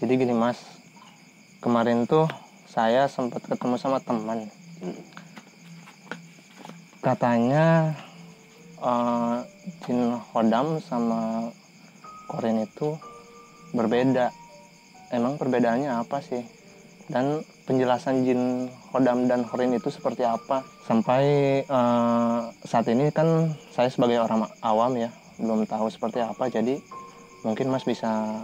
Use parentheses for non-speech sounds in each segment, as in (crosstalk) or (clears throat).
Jadi gini mas, kemarin tuh saya sempat ketemu sama teman. Katanya eh, jin hodam sama korin itu berbeda. Emang perbedaannya apa sih? Dan penjelasan jin hodam dan korin itu seperti apa? Sampai eh, saat ini kan saya sebagai orang awam ya belum tahu seperti apa. Jadi mungkin mas bisa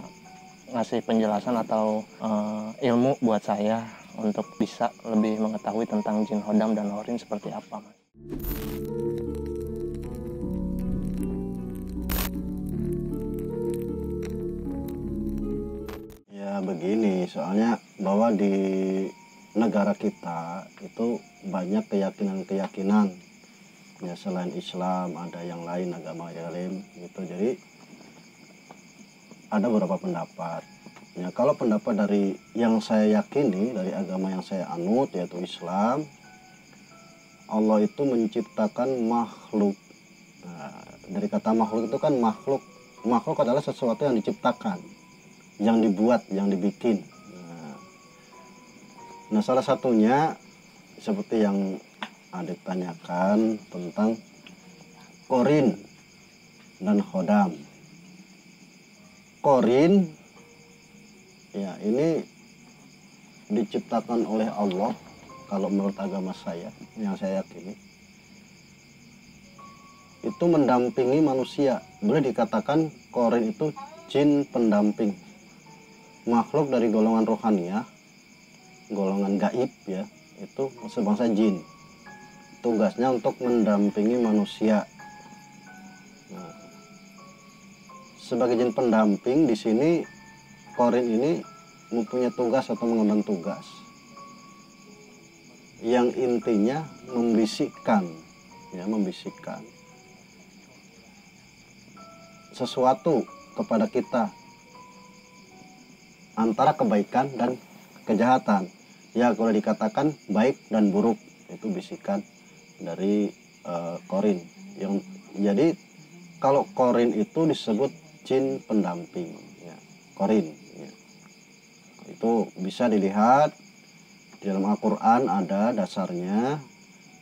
ngasih penjelasan atau eh, ilmu buat saya untuk bisa lebih mengetahui tentang jin hodam dan horin seperti apa. Ya begini, soalnya bahwa di negara kita itu banyak keyakinan-keyakinan. Ya selain Islam ada yang lain agama yang lain gitu. Jadi ada beberapa pendapat. Ya kalau pendapat dari yang saya yakini dari agama yang saya anut yaitu Islam, Allah itu menciptakan makhluk. Nah, dari kata makhluk itu kan makhluk. Makhluk adalah sesuatu yang diciptakan yang dibuat, yang dibikin. Nah, nah salah satunya seperti yang adik tanyakan tentang korin dan khodam. Korin, ya ini diciptakan oleh Allah kalau menurut agama saya yang saya yakini itu mendampingi manusia boleh dikatakan korin itu jin pendamping makhluk dari golongan rohania, golongan gaib ya, itu sebangsa jin. Tugasnya untuk mendampingi manusia. Nah, sebagai jin pendamping di sini Korin ini mempunyai tugas atau mengemban tugas yang intinya membisikkan ya membisikkan sesuatu kepada kita antara kebaikan dan kejahatan. Ya kalau dikatakan baik dan buruk itu bisikan dari uh, korin. Yang jadi kalau korin itu disebut jin pendamping. Ya, korin. Ya. Itu bisa dilihat di dalam Al-Quran ada dasarnya,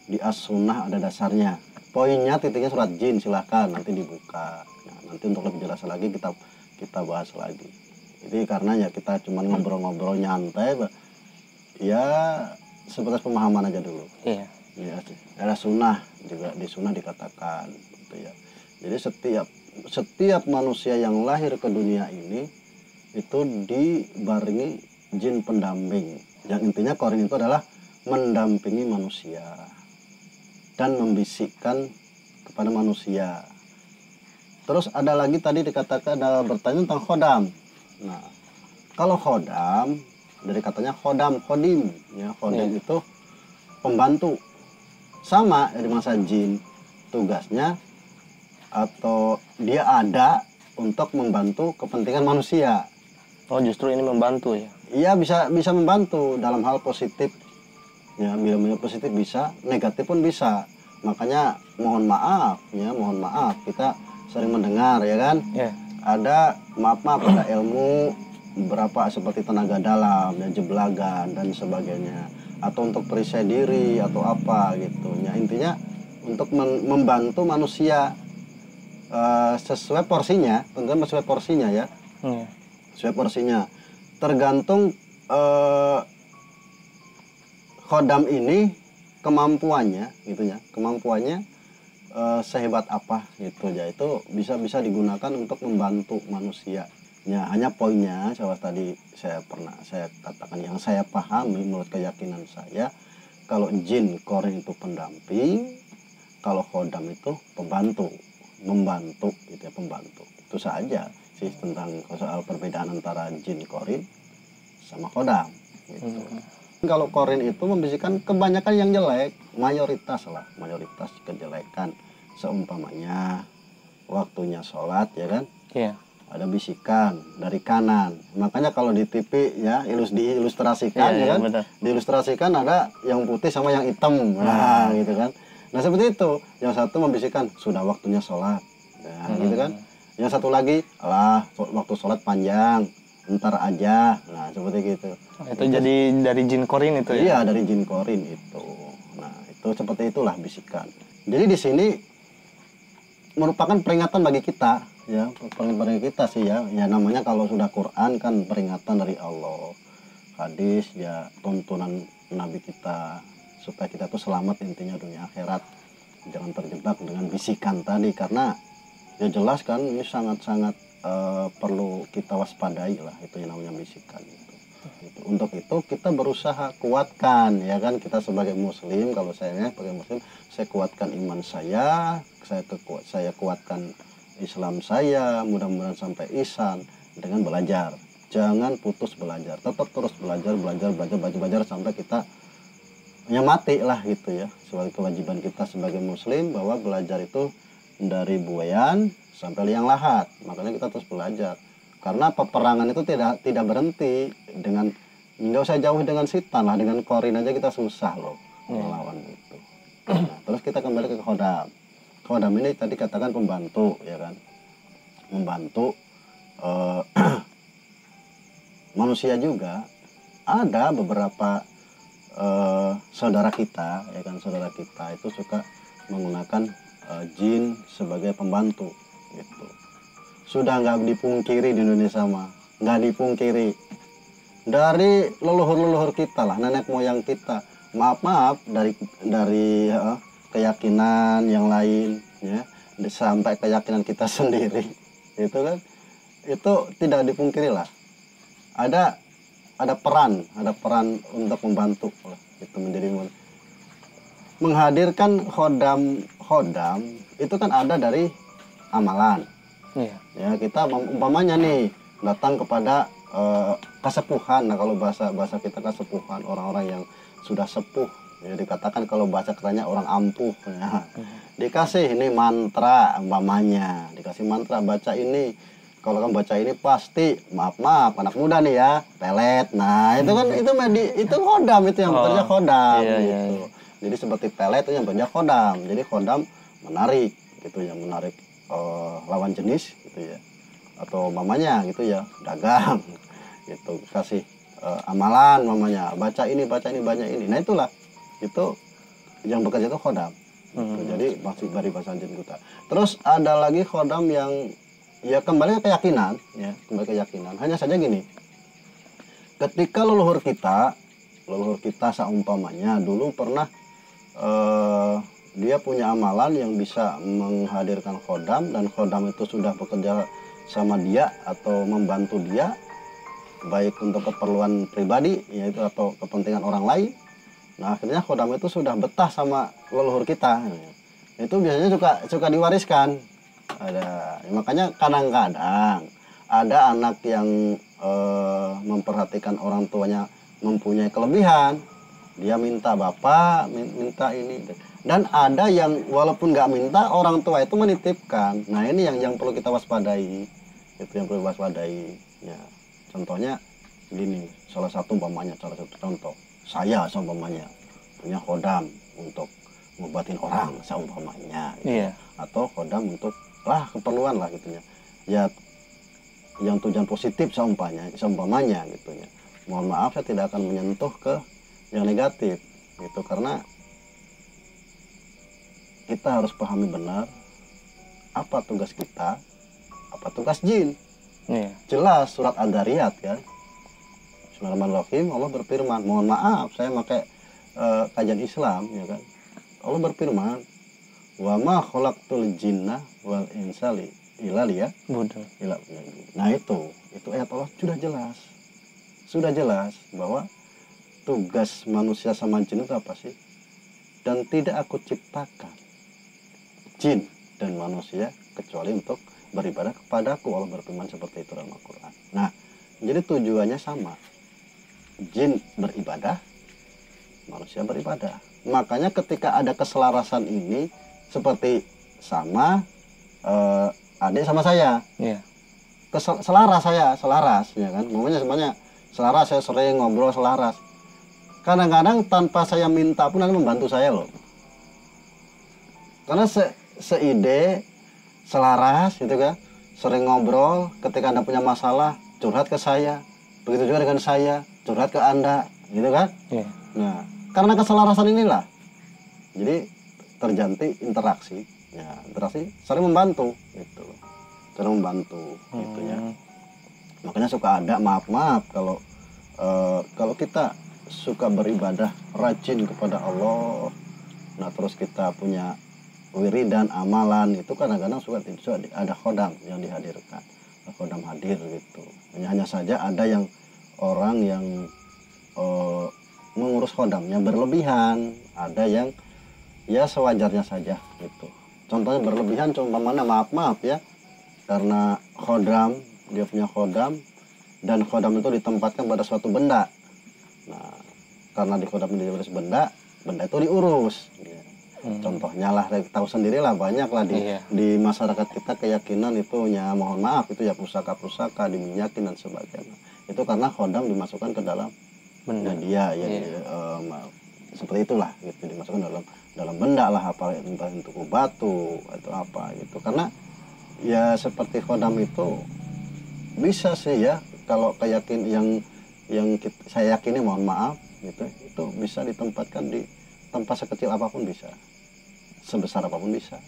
di As-Sunnah ada dasarnya. Poinnya titiknya surat jin silahkan nanti dibuka. Nah, nanti untuk lebih jelas lagi kita kita bahas lagi jadi karena ya kita cuma ngobrol-ngobrol nyantai ya sebatas pemahaman aja dulu Iya. ya ada sunnah juga di sunnah dikatakan gitu ya jadi setiap setiap manusia yang lahir ke dunia ini itu dibarengi jin pendamping. Yang intinya korin itu adalah mendampingi manusia dan membisikkan kepada manusia. Terus ada lagi tadi dikatakan ada bertanya tentang khodam. Nah, kalau khodam dari katanya khodam, khodim, ya khodim Iya. itu pembantu. Sama dari masa jin, tugasnya atau dia ada untuk membantu kepentingan manusia. Oh justru ini membantu ya? Iya bisa bisa membantu dalam hal positif. Ya, bila bila positif bisa, negatif pun bisa. Makanya mohon maaf ya, mohon maaf kita sering mendengar ya kan Iya. ada maaf maaf ada ilmu berapa seperti tenaga dalam dan jeblagan dan sebagainya atau untuk perisai diri atau apa gitu ya intinya untuk membantu manusia eh, sesuai porsinya tentunya sesuai porsinya ya. Iya. sesuai porsinya. Tergantung eh, khodam ini kemampuannya gitu ya. Kemampuannya eh, sehebat apa gitu ya. Itu bisa bisa digunakan untuk membantu manusia ya hanya poinnya saya tadi saya pernah saya katakan yang saya pahami menurut keyakinan saya kalau jin korin itu pendamping kalau khodam itu pembantu membantu gitu ya pembantu itu saja sih tentang soal perbedaan antara jin korin sama khodam gitu. Hmm. Kalau korin itu membisikkan kebanyakan yang jelek, mayoritas lah, mayoritas kejelekan. Seumpamanya waktunya sholat ya kan, Iya. ada bisikan dari kanan. Makanya kalau di TV ya ilus diilustrasikan Iya, ya kan, benar. diilustrasikan ada yang putih sama yang hitam, nah gitu kan. Nah seperti itu, yang satu membisikkan sudah waktunya sholat, nah, gitu kan. Yang satu lagi, lah waktu sholat panjang, ntar aja. Nah seperti gitu. Itu jadi dari jin korin itu ya? Iya dari jin korin itu. Nah itu seperti itulah bisikan. Jadi di sini merupakan peringatan bagi kita ya. Peringatan bagi kita sih ya. Ya namanya kalau sudah Quran kan peringatan dari Allah. Hadis ya tuntunan Nabi kita supaya kita tuh selamat intinya dunia akhirat jangan terjebak dengan bisikan tadi karena ya jelas kan ini sangat-sangat eh, perlu kita waspadai lah itu yang namanya bisikan itu. Untuk itu kita berusaha kuatkan ya kan kita sebagai muslim kalau saya sebagai muslim saya kuatkan iman saya, saya kekuat saya kuatkan Islam saya, mudah-mudahan sampai ihsan dengan belajar. Jangan putus belajar, tetap terus belajar, belajar, belajar, belajar, belajar sampai kita ya mati lah gitu ya sebagai kewajiban kita sebagai muslim bahwa belajar itu dari buayan sampai liang lahat. Makanya kita terus belajar. Karena peperangan itu tidak tidak berhenti dengan nggak usah jauh dengan sitan lah dengan korin aja kita susah loh melawan itu. Nah, terus kita kembali ke khodam. Khodam ini tadi katakan pembantu ya kan? Membantu eh, (clears throat) manusia juga. Ada beberapa eh, saudara kita ya kan saudara kita itu suka menggunakan eh, jin sebagai pembantu gitu. Sudah nggak dipungkiri di Indonesia mah nggak dipungkiri. Dari leluhur-leluhur kita lah nenek moyang kita. Maaf maaf dari dari eh, keyakinan yang lain ya sampai keyakinan kita (laughs) sendiri itu kan. Itu tidak dipungkiri lah. Ada ada peran ada peran untuk membantu lah itu menjadi men- menghadirkan khodam khodam itu kan ada dari amalan. Iya. Ya kita umpamanya nih datang kepada eh, kesepuhan. Nah kalau bahasa bahasa kita kesepuhan orang-orang yang sudah sepuh ya dikatakan kalau bahasa katanya orang ampuh ya. Dikasih ini mantra umpamanya dikasih mantra baca ini kalau kamu baca ini pasti maaf maaf anak muda nih ya pelet. Nah itu kan itu medi itu kodam itu yang Oh, bekerja kodam iya, iya, gitu. jadi seperti pelet itu yang bekerja kodam. Jadi kodam menarik gitu ya menarik eh, lawan jenis gitu ya. Atau mamanya gitu ya dagang (laughs) gitu. Kasih eh, amalan mamanya baca ini baca ini baca ini. Nah itulah itu yang bekerja itu kodam. Hmm. Jadi masih dari bahasa jin kita terus ada lagi kodam yang ya kembali ke keyakinan. Ya. Kembali ke keyakinan. Hanya saja gini. Ketika leluhur kita leluhur kita seumpamanya dulu pernah eh, dia punya amalan yang bisa menghadirkan kodam dan kodam itu sudah bekerja sama dia atau membantu dia baik untuk keperluan pribadi yaitu atau kepentingan orang lain. Nah akhirnya kodam itu sudah betah sama leluhur kita. Itu biasanya suka suka diwariskan ada. Ya, makanya kadang-kadang ada anak yang eh, memperhatikan orang tuanya mempunyai kelebihan. Dia minta bapak min- minta ini. Dan ada yang walaupun nggak minta orang tua itu menitipkan. Nah ini yang yang perlu kita waspadai. Itu yang perlu waspadai. Ya contohnya gini salah satu umpamanya salah satu contoh. Saya seumpamanya punya kodam untuk ngobatin orang seumpamanya. Gitu iya. Atau kodam untuk lah keperluan lah gitunya ya. Yang tujuan positif seumpamanya seumpamanya gitu ya. Mohon maaf saya tidak akan menyentuh ke yang negatif gitu karena kita harus pahami benar apa tugas kita apa tugas jin. Iya. Jelas surat Ad-Dariyat kan Bismillahirrahmanirrahim Allah berfirman mohon maaf saya pakai eh, kajian Islam ya kan. Allah berfirman wa ma khalaqtul jinna wal insa li- illa liya bodoh. Illa nah itu itu ayat Allah sudah jelas. Sudah jelas bahwa tugas manusia sama jin itu apa sih? Dan tidak aku ciptakan jin dan manusia kecuali untuk beribadah kepadaku. Allah berfirman seperti itu dalam Al-Quran. Nah jadi tujuannya sama. Jin beribadah manusia beribadah. Makanya ketika ada keselarasan ini seperti sama eh, adik sama saya. Iya. Kesel, selaras saya selaras ya kan? Namanya semuanya selaras saya sering ngobrol selaras. Kadang-kadang tanpa saya minta pun anda membantu saya loh. Karena se seide selaras gitu kan? Sering ngobrol ketika anda punya masalah curhat ke saya. Begitu juga dengan saya curhat ke anda gitu kan? Iya. nah karena keselarasan inilah. Jadi terjadi interaksi. Ya interaksi saling membantu gitu. Saling membantu gitu ya. Hmm. makanya suka ada maaf maaf kalau eh, kalau kita suka beribadah rajin kepada Allah nah terus kita punya wiridan amalan itu kadang-kadang suka, ada khodam yang dihadirkan. Khodam hadir gitu. Hanya, hanya saja ada yang orang yang eh, mengurus khodamnya berlebihan. Ada yang ya sewajarnya saja gitu contohnya berlebihan cuma mana maaf maaf ya karena khodam dia punya khodam dan khodam itu ditempatkan pada suatu benda nah karena di khodam itu diurus benda benda itu diurus Ya. Hmm. contohnya lah tahu sendiri lah banyak lah di Iya. di masyarakat kita keyakinan itu ya mohon maaf itu ya pusaka pusaka diminyakin dan sebagainya itu karena khodam dimasukkan ke dalam Benda. media ya Iya. di- ma- seperti itulah gitu dimasukkan dalam dalam benda lah apa entah itu batu atau apa gitu. Karena ya seperti khodam itu bisa sih ya kalau keyakin yang yang kit- saya yakini mohon maaf gitu itu bisa ditempatkan di tempat sekecil apa pun bisa. Sebesar apa pun bisa.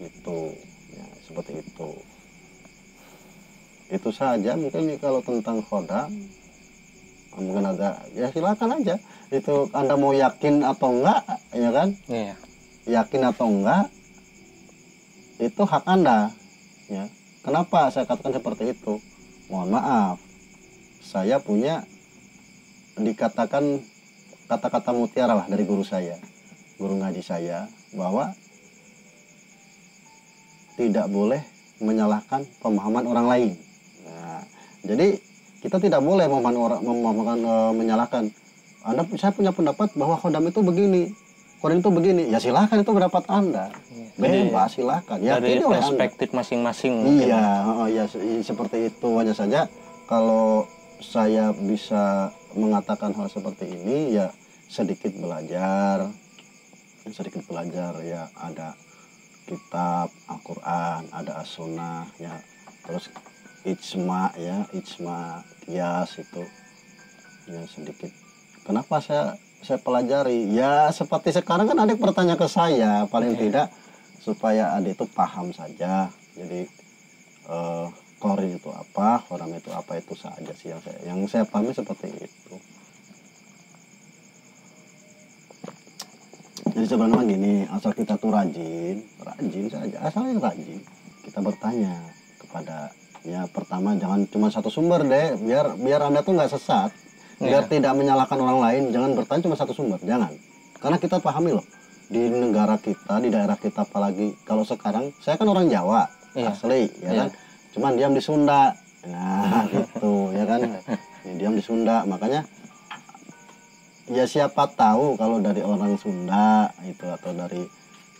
Gitu ya seperti itu. Itu saja mungkin kalau tentang khodam mungkin ada ya silakan aja. Itu anda mau yakin atau enggak ya kan? Iya. yakin atau enggak itu hak anda ya. Kenapa saya katakan seperti itu? Mohon maaf. Saya punya dikatakan kata-kata mutiara lah dari guru saya guru ngaji saya bahwa tidak boleh menyalahkan pemahaman orang lain. Nah, jadi kita tidak boleh memahaman orang memahaman eh, menyalahkan. Anda saya punya pendapat bahwa khodam itu begini. Khodam itu begini. Ya silahkan itu pendapat anda. Jadi, bebas silahkan dari yakini oleh anda. perspektif masing-masing. Iya, oh, ya se- seperti itu hanya saja. Kalau saya bisa mengatakan hal seperti ini ya sedikit belajar, sedikit belajar ya ada kitab Al-Qur'an, ada as-sunnah ya, terus ijma ya, ijma kias itu ya sedikit. Kenapa saya saya pelajari? Ya seperti sekarang kan adik bertanya ke saya paling Iya. tidak supaya adik itu paham saja. Jadi eh, korin itu apa, koram itu apa itu saja sih yang saya yang saya pahami seperti itu. Jadi sebenarnya gini, asal kita tuh rajin, rajin saja, asal yang rajin. Kita bertanya kepada ya pertama jangan cuma satu sumber deh, biar biar anda tuh nggak sesat, biar Iya. tidak menyalahkan orang lain. Jangan bertanya cuma satu sumber, jangan. Karena kita pahami loh di negara kita, di daerah kita apalagi kalau sekarang saya kan orang Jawa Iya. asli, ya Iya. kan. Cuman diam di Sunda, nah (laughs) gitu, ya kan. Ya, diam di Sunda, makanya ya siapa tahu kalau dari orang Sunda itu atau dari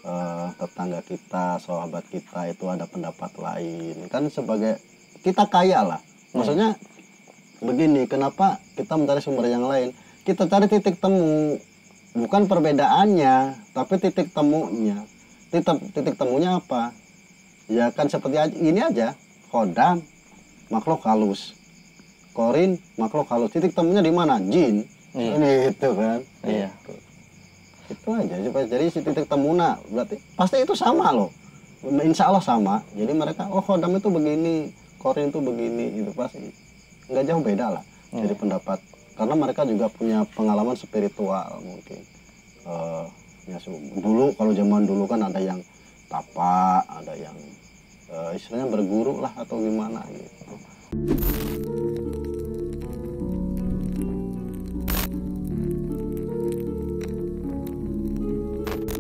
eh, tetangga kita, sahabat kita itu ada pendapat lain. Kan sebagai kita kaya lah. Maksudnya begini, kenapa kita mencari sumber yang lain? Kita cari titik temu, bukan perbedaannya, tapi titik temunya. Titik titik temunya apa? Ya kan seperti ini aja, kodam makhluk halus. Korin makhluk halus. Titik temunya di mana? Jin. Iya. Ini itu kan. Iya. Gitu. Itu aja jadi si titik temuna berarti pasti itu sama loh. Insya Allah sama. Jadi mereka oh kodam itu begini, korin itu begini itu pasti nggak jauh beda lah. Iya. Jadi pendapat karena mereka juga punya pengalaman spiritual mungkin. Eh, ya dulu kalau zaman dulu kan ada yang tapa, ada yang eh, istilahnya berguru lah atau gimana gitu.